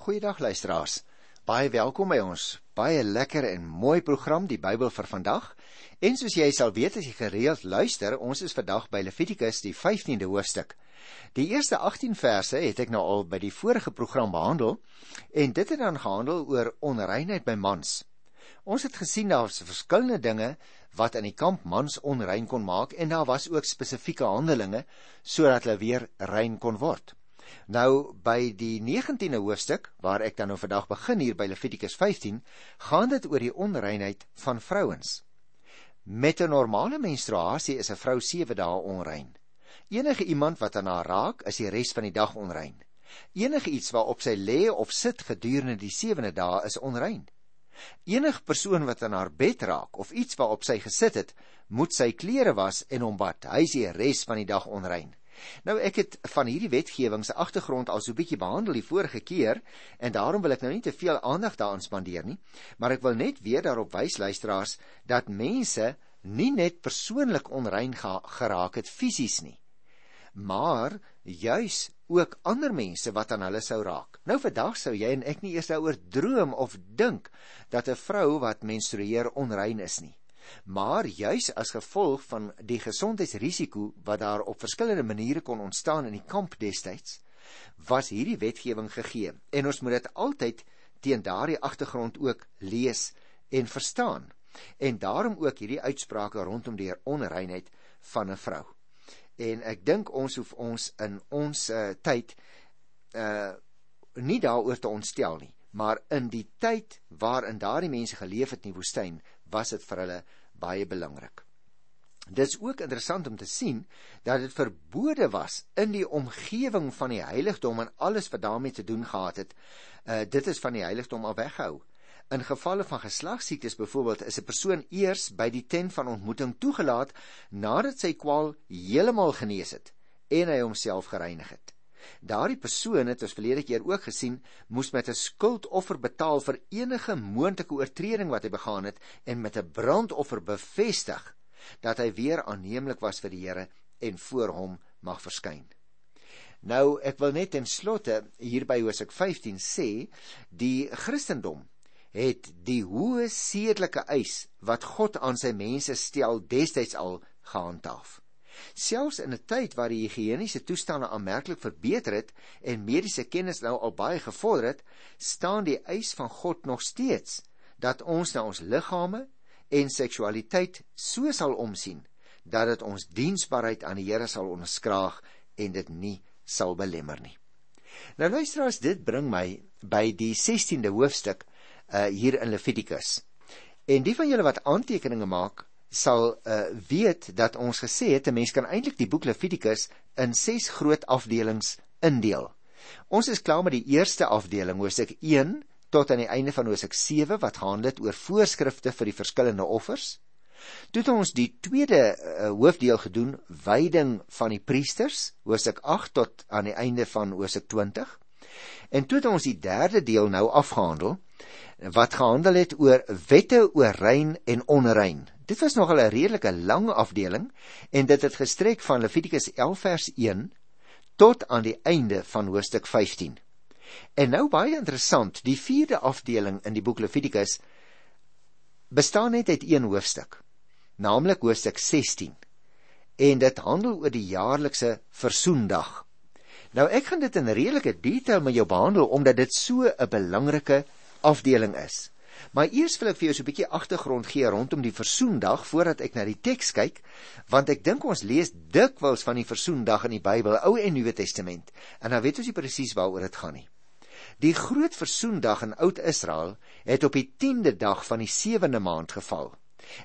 Goeiedag luisteraars. Baie welkom by ons baie lekker en mooi program die Bybel vir vandag. En soos jy sal weet as jy gereeld luister, ons is vandag by Levitikus die 15de hoofstuk. Die eerste 18 verse het ek nou al by die vorige program behandel en dit het dan gehandel oor onreinheid by mans. Ons het gesien daar's verskillende dinge wat in die kamp mans onrein kon maak en daar was ook spesifieke handelinge sodat hulle weer rein kon word. Nou by die 19de hoofstuk waar ek dan nou vandag begin hier by Levitikus 15, gaan dit oor die onreinheid van vrouens. Met 'n normale menstruasie is 'n vrou 7 dae onrein. Enige iemand wat aan haar raak, is die res van die dag onrein. Enige iets waarop sy lê of sit gedurende die 7de dae is onrein. Enige persoon wat aan haar bed raak of iets waarop sy gesit het, moet sy klere was en hom bad. Hy is die res van die dag onrein. Nou ek het van hierdie wetgewing se agtergrond al so 'n bietjie behandel die vorige keer en daarom wil ek nou nie te veel aandag daaraan spandeer nie, maar ek wil net weer daarop wys luisteraars dat mense nie net persoonlik onrein geraak het fisies nie, maar juis ook ander mense wat aan hulle sou raak. Nou vandag sou jy en ek nie eers daaroor droom of dink dat 'n vrou wat menstrueer onrein is nie. Maar juis as gevolg van die gesondheidsrisiko wat daar op verskillende maniere kon ontstaan in die kamp destyds, was hierdie wetgewing gegee. En ons moet dit altyd teen daardie agtergrond ook lees en verstaan. En daarom ook hierdie uitsprake rondom die onreinheid van 'n vrou. En ek dink ons hoef ons in ons uh, tyd uh nie daaroor te ontstel nie, maar in die tyd waarin daardie mense geleef het in die woestyn, was dit vir hulle baie belangrik. Dit is ook interessant om te sien dat dit verbode was in die omgewing van die heiligdom en alles wat daarmee te doen gehad het. Uh dit is van die heiligdom al weggehou. In gevalle van geslagsiektes byvoorbeeld is 'n persoon eers by die tent van ontmoeting toegelaat nadat sy kwaal heeltemal genees het en hy homself gereinig het. Daardie persoon het ons verlede keer ook gesien, moes met 'n skuldoffer betaal vir enige moontlike oortreding wat hy begaan het en met 'n brandoffer bevestig dat hy weer aanneemlik was vir die Here en voor hom mag verskyn. Nou, ek wil net ten slotte hier by Hosea 15 sê, die Christendom het die hoë sedelike eis wat God aan sy mense stel destyds al gehandhaaf. Selfs in 'n tyd waar die higiëniese toestande aanmerklik verbeter het en mediese kennis nou al baie gevorder het, staan die eis van God nog steeds dat ons na ons liggame en seksualiteit so sal omsien dat dit ons diensbaarheid aan die Here sal onderskraag en dit nie sal belemmer nie. Nou luisteraars, dit bring my by die 16de hoofstuk uh hier in Levitikus. En die van julle wat aantekeninge maak, sal uh, weet dat ons gesê het 'n mens kan eintlik die boek Levitikus in 6 groot afdelings indeel. Ons is klaar met die eerste afdeling, Hosea 1 tot aan die einde van Hosea 7 wat handel oor voorskrifte vir die verskillende offers. Toe het ons die tweede uh, hoofdeel gedoen, wyding van die priesters, Hosea 8 tot aan die einde van Hosea 20. En toe het ons die derde deel nou afgehandel wat gehandel het oor wette oor rein en onrein. Dit was nogal 'n redelike lang afdeling en dit het gestrek van Levitikus 11 vers 1 tot aan die einde van hoofstuk 15. En nou baie interessant, die vierde afdeling in die boek Levitikus bestaan net uit een hoofstuk, naamlik hoofstuk 16. En dit handel oor die jaarlikse versoendag. Nou ek gaan dit in redelike detail met jou behandel omdat dit so 'n belangrike afdeling is. Maar eers wil ek vir jou so 'n bietjie agtergrond gee rondom die Versoendag voordat ek na die teks kyk, want ek dink ons lees dikwels van die Versoendag in die Bybel, Ou en Nuwe Testament, en dan weet ons nie presies waaroor dit gaan nie. Die groot Versoendag in Oud-Israel het op die 10de dag van die 7de maand geval.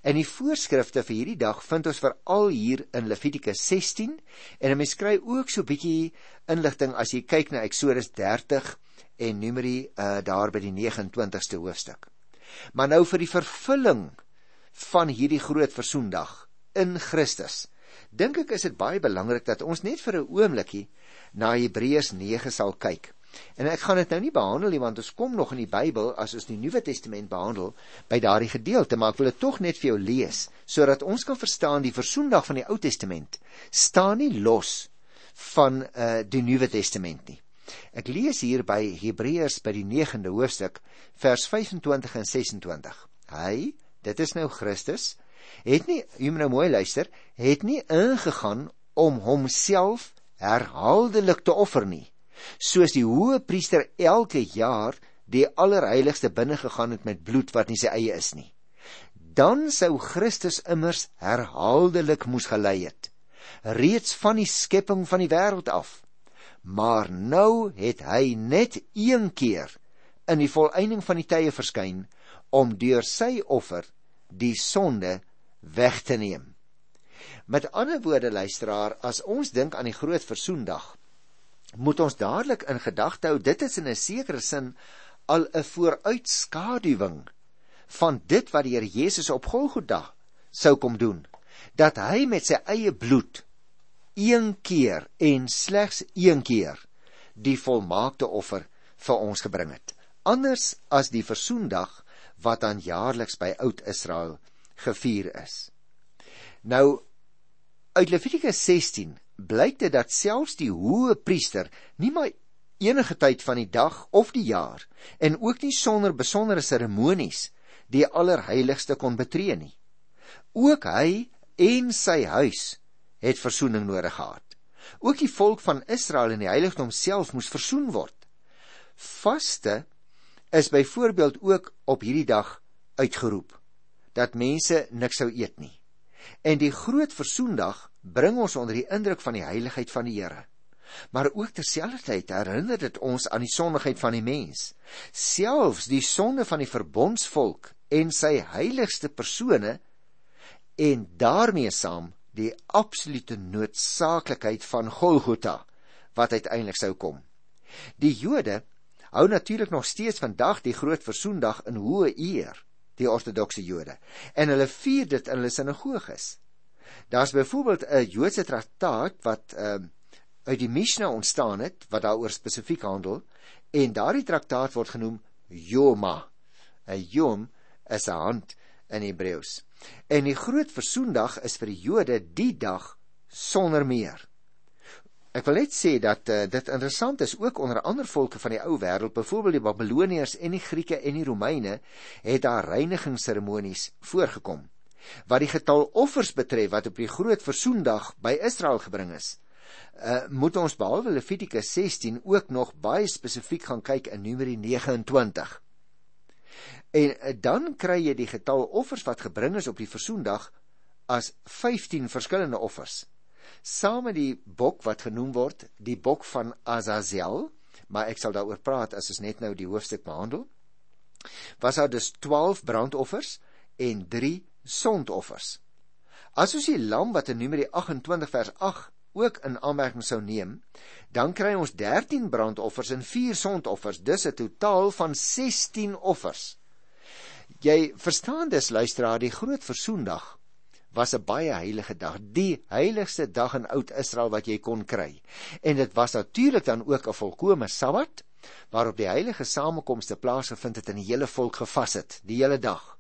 En die voorskrifte vir hierdie dag vind ons veral hier in Levitikus 16 en mense kry ook so 'n bietjie inligting as jy kyk na Eksodus 30 en Numeri uh, daar by die 29ste hoofstuk. Maar nou vir die vervulling van hierdie groot versoendag in Christus. Dink ek is dit baie belangrik dat ons net vir 'n oombliekie na Hebreërs 9 sal kyk. En ek gaan dit nou nie behandel nie want ons kom nog in die Bybel as ons die Nuwe Testament behandel by daardie gedeelte, maar ek wil dit tog net vir jou lees sodat ons kan verstaan die versoendag van die Ou Testament staan nie los van uh die Nuwe Testament nie. Ek lees hier by Hebreërs by die 9de hoofstuk vers 25 en 26. Hy, dit is nou Christus, het nie, jy moet nou mooi luister, het nie ingegaan om homself herhaaldelik te offer nie, soos die hoë priester elke jaar die allerheiligste binne gegaan het met bloed wat nie sy eie is nie. Dan sou Christus immers herhaaldelik moes gelei het, reeds van die skepping van die wêreld af. Maar nou het hy net een keer in die volëinding van die tye verskyn om deur sy offer die sonde weg te neem. Met ander woorde luisteraar, as ons dink aan die groot versoendag, moet ons dadelik in gedagte hou dit is in 'n sekere sin al 'n vooruitskaduwing van dit wat die Here Jesus op Golgotha sou kom doen, dat hy met sy eie bloed een keer en slegs een keer die volmaakte offer vir ons gebring het. Anders as die versoendag wat dan jaarliks by Oud Israel gevier is. Nou uit Levitikus 16 blyk dit dat selfs die hoë priester nie maar enige tyd van die dag of die jaar en ook nie sonder besondere seremonies die allerheiligste kon betree nie. Ook hy en sy huis het verzoening nodig gehad. Ook die volk van Israel in die heiligdom self moes versoen word. Vaste is byvoorbeeld ook op hierdie dag uitgeroep dat mense niks sou eet nie. En die groot versoendag bring ons onder die indruk van die heiligheid van die Here maar ook terselfdertyd herinner dit ons aan die sondigheid van die mens. Selfs die sonde van die verbondsvolk en sy heiligste persone en daarmee saam die absolute noodsaaklikheid van Golgotha wat uiteindelik sou kom. Die Jode hou natuurlik nog steeds vandag die groot versoendag in hoë eer, die ortodokse Jode, en hulle vier dit in hulle sinagoges. Daar's byvoorbeeld 'n Joodse traktaat wat ehm uh, uit die Mishnah ontstaan het wat daaroor spesifiek handel en daardie traktaat word genoem Yoma. 'n Yom is 'n hand in Hebreëus. En die groot versoendag is vir die Jode die dag sonder meer. Ek wil net sê dat uh, dit interessant is ook onder ander volke van die ou wêreld, byvoorbeeld die Babiloniërs en die Grieke en die Romeine, het daar reinigingsseremonies voorgekom. Wat die getal offers betref wat op die groot versoendag by Israel gebring is, uh, moet ons behalwe Levitikus 16 ook nog baie spesifiek gaan kyk in Numeri 29. En uh, dan kry jy die getal offers wat gebring is op die versoendag as 15 verskillende offers. Saam met die bok wat genoem word, die bok van Azazel, maar ek sal daaroor praat as ons net nou die hoofstuk behandel. Was daar dus 12 brandoffers en 3 sondoffers. As ons die lam wat in Numeri 28 vers 8 ook in aanmerking sou neem, dan kry ons 13 brandoffers en 4 sondoffers, dis 'n totaal van 16 offers. Jy verstaan dus luisteraar, die groot versoendag was 'n baie heilige dag, die heiligste dag in Oud-Israel wat jy kon kry. En dit was natuurlik dan ook 'n volkomme Sabbat waarop die heilige samekomste plaasgevind het en die hele volk gevas het die hele dag.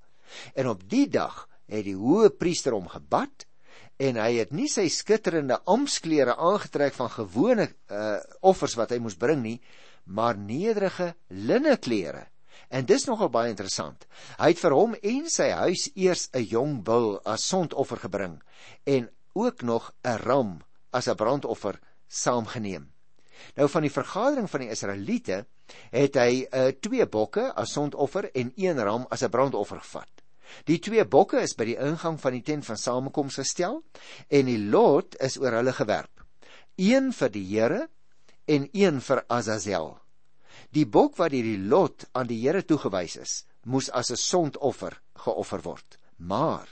En op die dag het die hoë priester hom gebad en hy het nie sy skitterende ampsklere aangetrek van gewone uh, offers wat hy moes bring nie, maar nederige linneklere. En dis nogal baie interessant. Hy het vir hom en sy huis eers 'n jong bul as sondoffer gebring en ook nog 'n ram as 'n brandoffer saamgeneem. Nou van die vergadering van die Israeliete het hy uh, twee bokke as sondoffer en een ram as 'n brandoffer gevat. Die twee bokke is by die ingang van die tent van samekoms gestel en die lot is oor hulle gewerp. Een vir die Here en een vir Azazel. Die bok wat deur die lot aan die Here toegewys is, moes as 'n sondoffer geoffer word. Maar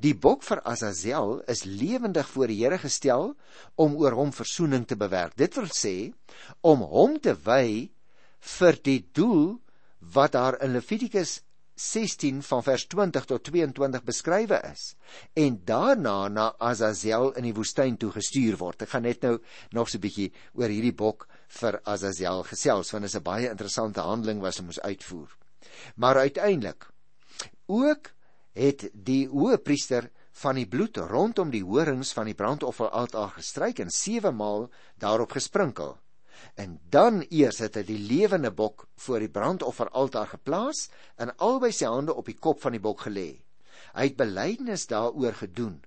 die bok vir Azazel is lewendig voor die Here gestel om oor hom verzoening te bewerk. Dit wil sê om hom te wy vir die doel wat daar in Levitikus 16 van vers 20 tot 22 beskrywe is en daarna na Azazel in die woestyn toe gestuur word. Ek gaan net nou nog so 'n bietjie oor hierdie bok vir Azazel gesels want dit is 'n baie interessante handeling wat hy moes uitvoer. Maar uiteindelik ook het die hoë priester van die bloed rondom die horings van die brandofferaltaar gestryk en sewe maal daarop gesprinkel. En dan eers het hy die lewende bok voor die brandofferaltaar geplaas en albei sy hande op die kop van die bok gelê. Hy het belydenis daaroor gedoen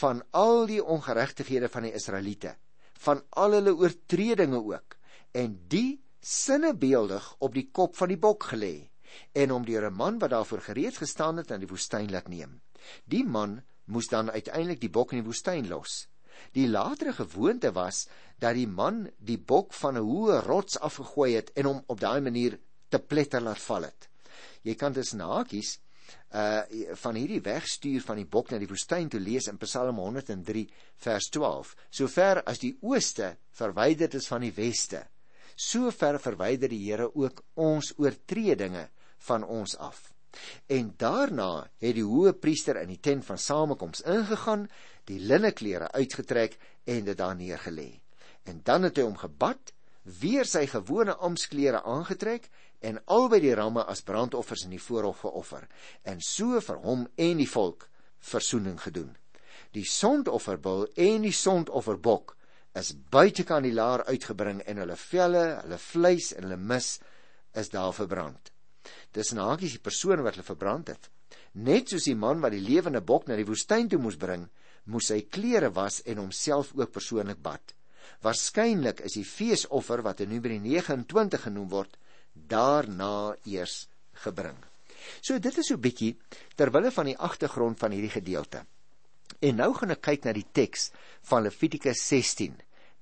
van al die ongeregtighede van die Israeliete, van al hulle oortredinge ook en die sinnebeeldig op die kop van die bok gelê en om deur 'n man wat daarvoor gereed gestaan het aan die woestyn laat neem. Die man moes dan uiteindelik die bok in die woestyn los. Die latere gewoonte was dat die man die bok van 'n hoë rots afgegooi het en hom op daai manier te pletter laat val het. Jy kan dus na hakies uh van hierdie wegstuur van die bok na die woestyn toe lees in Psalm 103 vers 12. Sover as die ooste verwyder is van die weste, so ver verwyder die Here ook ons oortredinge van ons af. En daarna het die hoë priester in die tent van samekoms ingegaan, die linneklere uitgetrek en dit daar neergelê. En dan het hy hom gebad, weer sy gewone ampsklere aangetrek en albei die ramme as brandoffers in die voorhof geoffer en so vir hom en die volk verzoening gedoen. Die sondofferbul en die sondofferbok is buitekant die laar uitgebring en hulle velle, hulle vleis en hulle mis is daar verbrand. Dis nagies die persoon wat hulle verbrand het. Net soos die man wat die lewende bok na die woestyn toe moes bring, moes hy klere was en homself ook persoonlik bad. Waarskynlik is die feesoffer wat in Numeri 29 genoem word, daarna eers gebring. So dit is so bietjie terwille van die agtergrond van hierdie gedeelte. En nou gaan ek kyk na die teks van Levitikus 16,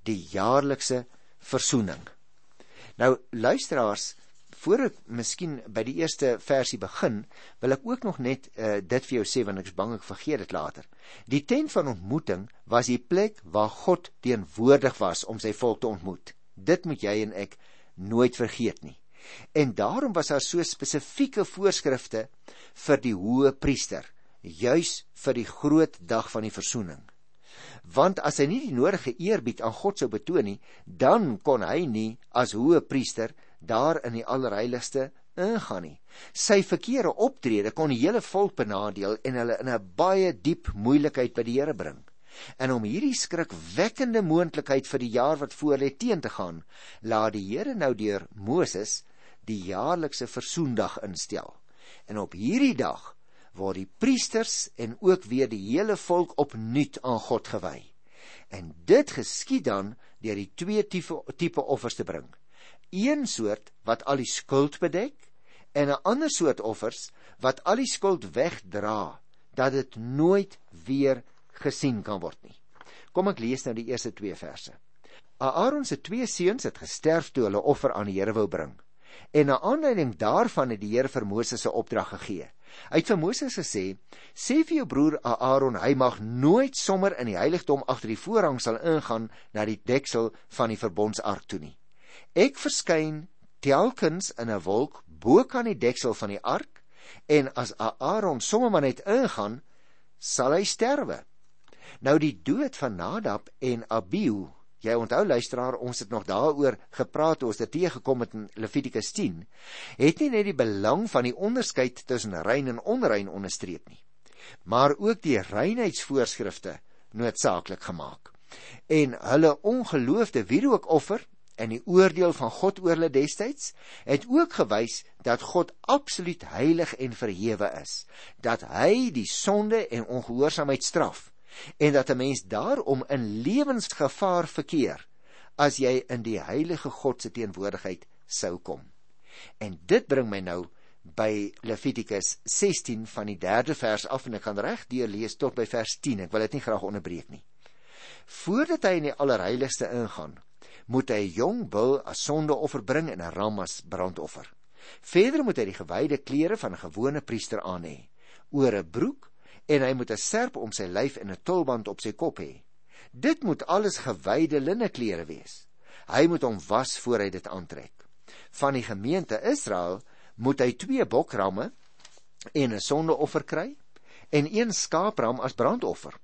die jaarlikse versoening. Nou luisteraars, voor ek miskien by die eerste versie begin, wil ek ook nog net uh, dit vir jou sê want ek is bang ek vergeet dit later. Die tent van ontmoeting was die plek waar God teenwoordig was om sy volk te ontmoet. Dit moet jy en ek nooit vergeet nie. En daarom was daar so spesifieke voorskrifte vir die hoë priester, juis vir die groot dag van die versoening. Want as hy nie die nodige eerbied aan God sou betoon nie, dan kon hy nie as hoë priester daar in die allerheiligste ingaan nie. Sy verkeerde optrede kon die hele volk benadeel en hulle in 'n baie diep moeilikheid by die Here bring. En om hierdie skrikwekkende moontlikheid vir die jaar wat voor lê teen te gaan, laat die Here nou deur Moses die jaarlikse versoendag instel. En op hierdie dag word die priesters en ook weer die hele volk opnuut aan God gewy. En dit geskied dan deur die twee tipe offers te bring een soort wat al die skuld bedek en 'n ander soort offers wat al die skuld wegdra dat dit nooit weer gesien kan word nie. Kom ek lees nou die eerste 2 verse. Aaron se twee seuns het gesterf toe hulle offer aan die Here wou bring. En na aanleiding daarvan het die Here vir Moses 'n opdrag gegee. Hy het vir Moses gesê: "Sê vir jou broer Aaron, hy mag nooit sommer in die heiligdom agter die voorhang sal ingaan na die deksel van die verbondsark toe nie." Ek verskyn telkens in 'n wolk bo kan die deksel van die ark en as Aaron sommer maar net ingaan, sal hy sterwe. Nou die dood van Nadab en Abihu, jy onthou luisteraar, ons het nog daaroor gepraat ons dit teëgekom het in Levitikus 10, het nie net die belang van die onderskeid tussen rein en onrein onderstreep nie, maar ook die reinheidsvoorskrifte noodsaaklik gemaak. En hulle ongeloofde wierookoffer en die oordeel van God oor hulle destyds het ook gewys dat God absoluut heilig en verhewe is, dat hy die sonde en ongehoorsaamheid straf en dat 'n mens daarom in lewensgevaar verkeer as jy in die heilige God se teenwoordigheid sou kom. En dit bring my nou by Levitikus 16 van die 3de vers af en ek gaan reg deur lees tot by vers 10. Ek wil dit nie graag onderbreek nie. Voordat hy in die allerheiligste ingaan, moet hy 'n jong bul as sondeoffer bring en 'n ram as brandoffer. Verder moet hy die gewyde klere van 'n gewone priester aan hê, oor 'n broek en hy moet 'n serp om sy lyf en 'n tulband op sy kop hê. Dit moet alles gewyde linneklere wees. Hy moet hom was voor hy dit aantrek. Van die gemeente Israel moet hy twee bokramme en 'n sondeoffer kry en een skaapram as brandoffer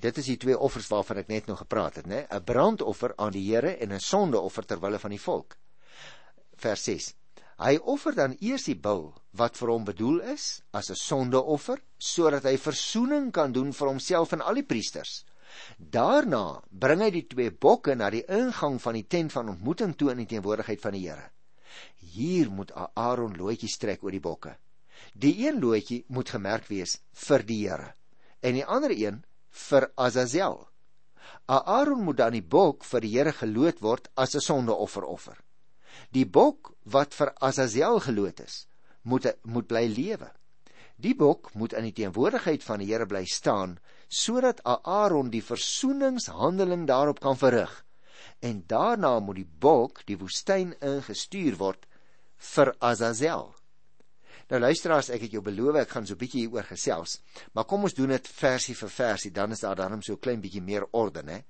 dit is die twee offers waarvan ek net nou gepraat het, né? 'n Brandoffer aan die Here en 'n sondeoffer ter wille van die volk. Vers 6. Hy offer dan eers die bul wat vir hom bedoel is as 'n sondeoffer, sodat hy verzoening kan doen vir homself en al die priesters. Daarna bring hy die twee bokke na die ingang van die tent van ontmoeting toe in die teenwoordigheid van die Here. Hier moet Aaron loetjies trek oor die bokke. Die een loetjie moet gemerk wees vir die Here en die ander een vir Azazel. Aaron moet dan die bok vir die Here geloot word as 'n sondeoffer offer. Die bok wat vir Azazel geloot is, moet moet bly lewe. Die bok moet in die teenwoordigheid van die Here bly staan sodat Aaron die versoeningshandeling daarop kan verrig. En daarna moet die bok die woestyn ingestuur word vir Azazel. Nou luisteraars, ek het jou beloof ek gaan so 'n bietjie hieroor gesels, maar kom ons doen dit versie vir versie, dan is daar dan so 'n klein bietjie meer orde, né?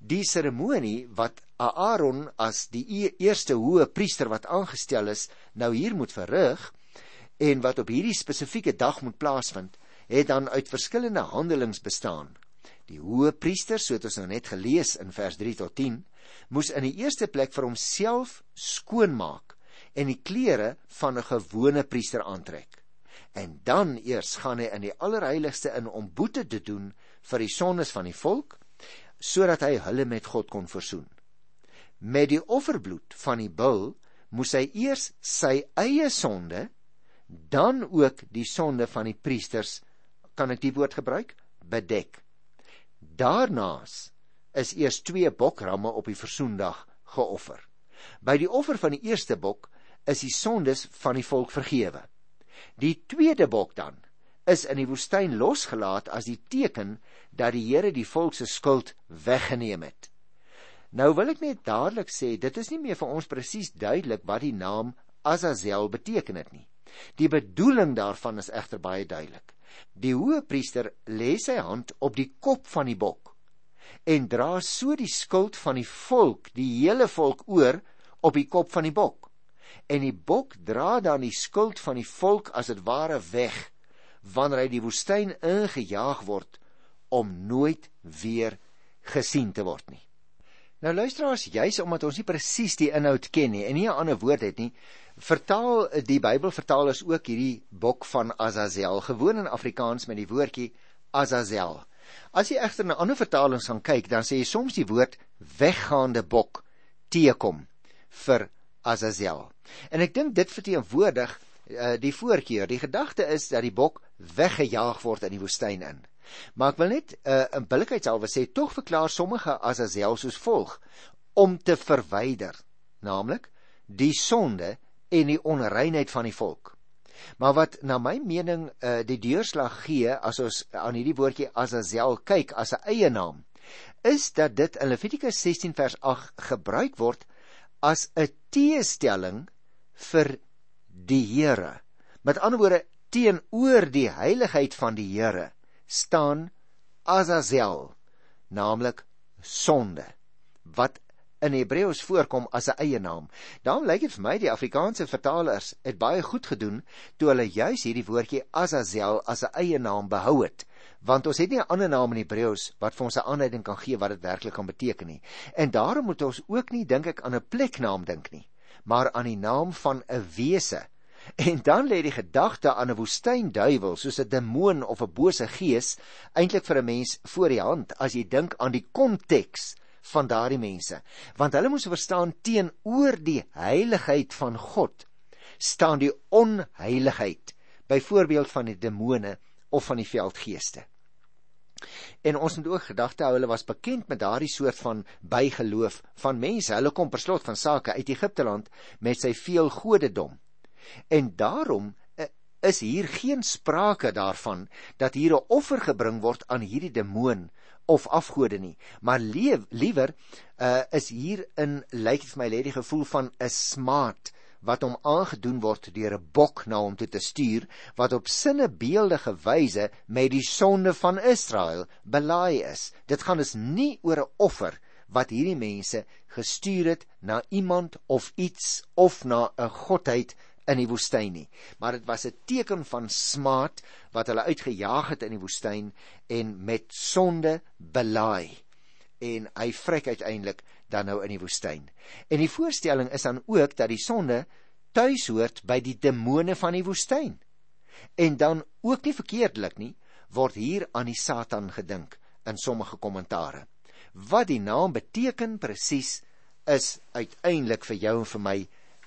Die seremonie wat Aaron as die e-, eerste hoë priester wat aangestel is, nou hier moet verrig en wat op hierdie spesifieke dag moet plaasvind, het dan uit verskillende handelings bestaan. Die hoë priester, soos ons nou net gelees in vers 3 tot 10, moes in die eerste plek vir homself skoonmaak en die klere van 'n gewone priester aantrek. En dan eers gaan hy in die allerheiligste in om boete te doen vir die sondes van die volk sodat hy hulle met God kon versoen. Met die offerbloed van die bul moes hy eers sy eie sonde dan ook die sonde van die priesters kan ek die woord gebruik bedek daarnaas is eers twee bokramme op die versoendag geoffer by die offer van die eerste bok is die sondes van die volk vergewe die tweede bok dan is in die woestyn losgelaat as die teken dat die Here die volk se skuld weggeneem het nou wil ek net dadelik sê dit is nie meer vir ons presies duidelik wat die naam Azazel beteken het nie Die bedoeling daarvan is egter baie duidelik. Die hoëpriester lê sy hand op die kop van die bok en dra so die skuld van die volk, die hele volk oor op die kop van die bok. En die bok dra dan die skuld van die volk as dit ware weg wanneer hy die woestyn ingejaag word om nooit weer gesien te word nie. Nou luisteraars, juis omdat ons nie presies die inhoud ken nie en nie 'n ander woord het nie, vertaal die Bybelvertalers ook hierdie bok van Azazel gewoon in Afrikaans met die woordjie Azazel. As jy egter na ander vertalings gaan kyk, dan sê jy soms die woord weggaande bok teekom vir Azazel. En ek dink dit verteenwoordig uh, die voorkeur. Die gedagte is dat die bok weggejaag word in die woestyn in. Maar ek wil net uh, 'n billikheidshalwe sê tog verklaar sommige Azazel soos volg om te verwyder, naamlik die sonde en die onreinheid van die volk. Maar wat na my mening uh, die deurslag gee as ons aan hierdie woordjie Azazel kyk as 'n eie naam, is dat dit in Levitikus 16 vers 8 gebruik word as 'n teestelling vir die Here. Met ander woorde teenoor die heiligheid van die Here staan Azazel, naamlik sonde, wat in Hebreëus voorkom as 'n eie naam. Daarom lyk dit vir my die Afrikaanse vertalers het baie goed gedoen toe hulle juis hierdie woordjie Azazel as 'n eie naam behou het, want ons het nie 'n ander naam in Hebreëus wat vir ons 'n aanduiding kan gee wat dit werklik kan beteken nie. En daarom moet ons ook nie dink ek aan 'n pleknaam dink nie, maar aan die naam van 'n wese. En dan lê die gedagte aan 'n woestynduiwel soos 'n demoon of 'n bose gees eintlik vir 'n mens voor die hand as jy dink aan die konteks van daardie mense. Want hulle moes verstaan teenoor die heiligheid van God staan die onheiligheid byvoorbeeld van die demone of van die veldgeeste. En ons moet ook gedagte hou hulle was bekend met daardie soort van bygeloof van mense. Hulle kom per slot van sake uit Egipte land met sy veel godedom. En daarom eh, is hier geen sprake daarvan dat hier 'n offer gebring word aan hierdie demoon of afgode nie, maar leef, liewer uh, is hier in lyk vir my lê die gevoel van 'n smaad wat hom aangedoen word deur 'n bok na hom toe te stuur wat op sinne beeldige wyse met die sonde van Israel belaai is. Dit gaan dus nie oor 'n offer wat hierdie mense gestuur het na iemand of iets of na 'n godheid in die woestyn nie, maar dit was 'n teken van smaad wat hulle uitgejaag het in die woestyn en met sonde belaai. En hy vrek uiteindelik dan nou in die woestyn. En die voorstelling is dan ook dat die sonde tuis hoort by die demone van die woestyn. En dan ook nie verkeerdelik nie, word hier aan die Satan gedink in sommige kommentare. Wat die naam beteken presies is uiteindelik vir jou en vir my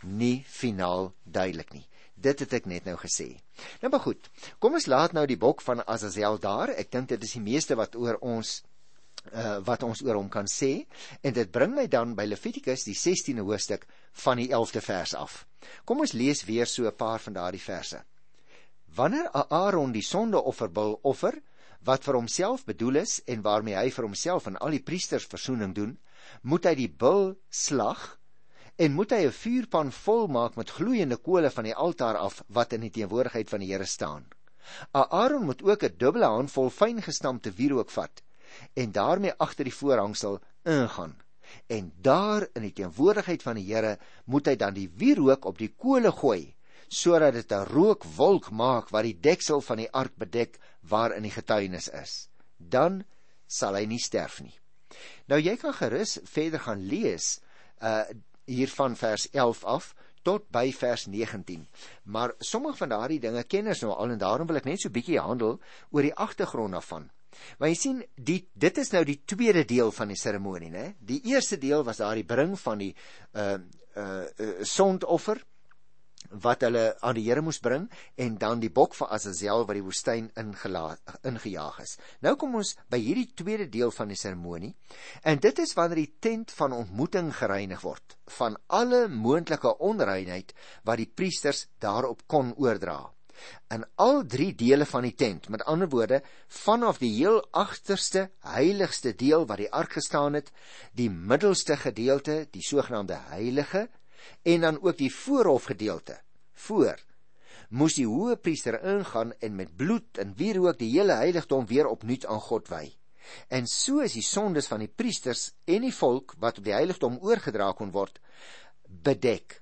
nie finaal duidelik nie. Dit het ek net nou gesê. Nou maar goed. Kom ons laat nou die bok van Azazel daar. Ek dink dit is die meeste wat oor ons uh, wat ons oor hom kan sê en dit bring my dan by Levitikus die 16de hoofstuk van die 11de vers af. Kom ons lees weer so 'n paar van daardie verse. Wanneer Aaron die sondeofferbul offer wat vir homself bedoel is en waarmee hy vir homself en al die priesters verzoening doen, moet hy die bul slag en moet hy 'n vuurpan vol maak met gloeiende kole van die altaar af wat in die teenwoordigheid van die Here staan. Aaron moet ook 'n dubbele handvol fyn gestampte wierook vat en daarmee agter die voorhangsel ingaan. En daar in die teenwoordigheid van die Here moet hy dan die wierook op die kole gooi sodat dit 'n rookwolk maak wat die deksel van die ark bedek waarin die getuienis is. Dan sal hy nie sterf nie. Nou jy kan gerus verder gaan lees uh hier van vers 11 af tot by vers 19. Maar sommige van daardie dinge ken ons nou al en daarom wil ek net so bietjie handel oor die agtergrond daarvan. Maar jy sien, die dit is nou die tweede deel van die seremonie, né? Die eerste deel was daardie bring van die uh uh, uh sondoffer wat hulle aan die Here moes bring en dan die bok vir Azazel wat die woestyn ingelaat ingejaag is. Nou kom ons by hierdie tweede deel van die seremonie en dit is wanneer die tent van ontmoeting gereinig word van alle moontlike onreinheid wat die priesters daarop kon oordra in al drie dele van die tent. Met ander woorde, vanaf die heel agterste heiligste deel waar die ark gestaan het, die middelste gedeelte, die sogenaamde heilige, en dan ook die voorhof gedeelte, voor moes die hoë priester ingaan en met bloed en wierook die hele heiligdom weer opnuut aan God wy. En so is die sondes van die priesters en die volk wat op die heiligdom oorgedra kon word bedek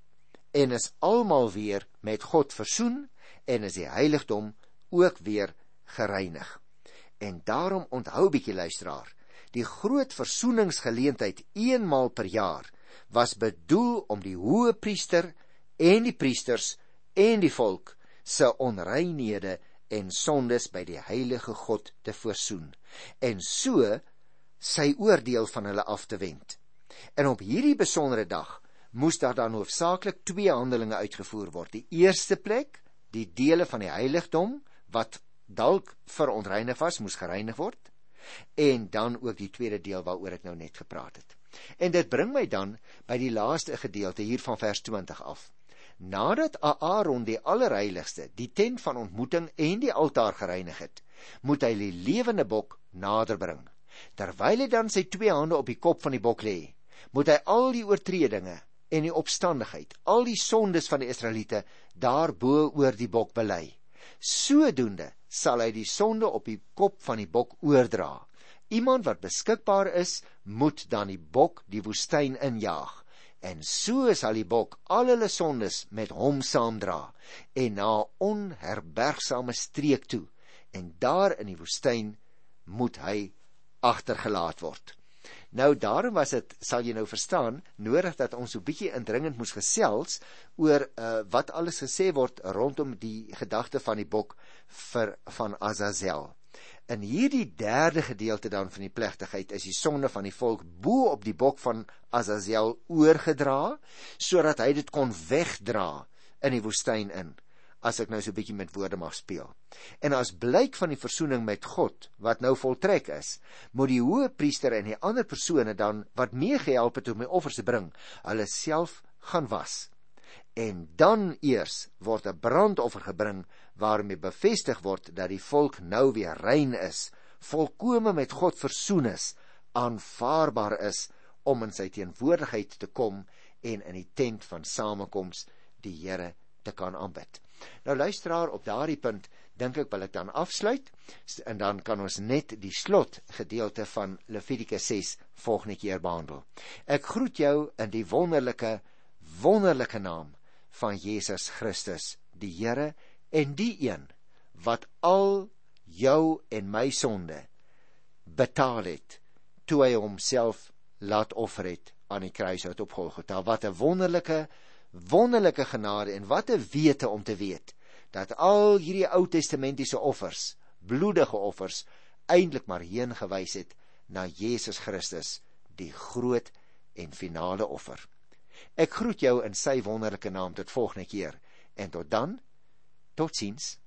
en is almal weer met God versoen en is die heiligdom ook weer gereinig. En daarom onthou bietjie luisteraar, die groot versoeningsgeleentheid eenmaal per jaar was bedoel om die hoë priester en die priesters en die volk se onreinhede en sondes by die heilige God te versoen en so sy oordeel van hulle af te wend. En op hierdie besondere dag moes daar dan hoofsaaklik twee handelinge uitgevoer word. Die eerste plek die dele van die heiligdom wat dalk verontreinig was, moes gereinig word en dan ook die tweede deel waaroor ek nou net gepraat het. En dit bring my dan by die laaste gedeelte hier van vers 20 af. Nadat Aaron die allerheiligste, die tent van ontmoeting en die altaar gereinig het, moet hy die lewende bok nader bring. Terwyl hy dan sy twee hande op die kop van die bok lê, moet hy al die oortredinge en die opstandigheid, al die sondes van die Israeliete daarbo oor die bok bely. Sodoende sal hy die sonde op die kop van die bok oordra. Iemand wat beskikbaar is, moet dan die bok die woestyn injaag. En so sal die bok al hulle sondes met hom saamdra en na onherbergsame streek toe en daar in die woestyn moet hy agtergelaat word. Nou daarom was dit sal jy nou verstaan nodig dat ons so 'n bietjie indringend moes gesels oor uh, wat alles gesê word rondom die gedagte van die bok vir van Azazel. In hierdie derde gedeelte dan van die plegtigheid is die sonde van die volk bo op die bok van Azazel oorgedra sodat hy dit kon wegdra in die woestyn in as ek nou so 'n bietjie met woorde mag speel. En as blyk van die versoening met God wat nou voltrek is, moet die hoë priester en die ander persone dan wat meegehelp het om die offers te bring, hulle self gaan was. En dan eers word 'n brandoffer gebring waarmee bevestig word dat die volk nou weer rein is, volkome met God versoen is, aanvaarbaar is om in sy teenwoordigheid te kom en in die tent van samekoms die Here te kan aanbid. Nou luisteraar, op daardie punt dink ek wil ek dan afsluit en dan kan ons net die slot gedeelte van Levitikus 6 volgende keer behandel. Ek groet jou in die wonderlike wonderlike naam van Jesus Christus, die Here en die een wat al jou en my sonde betaal het toe hy homself laat offer het aan die kruis uit op Golgotha. Wat 'n wonderlike wonderlike genade en wat 'n wete om te weet dat al hierdie Ou Testamentiese offers, bloedige offers, uiteindelik maar heen gewys het na Jesus Christus, die groot en finale offer. Ek groet jou in sy wonderlike naam tot volgende keer en tot dan. Totsiens.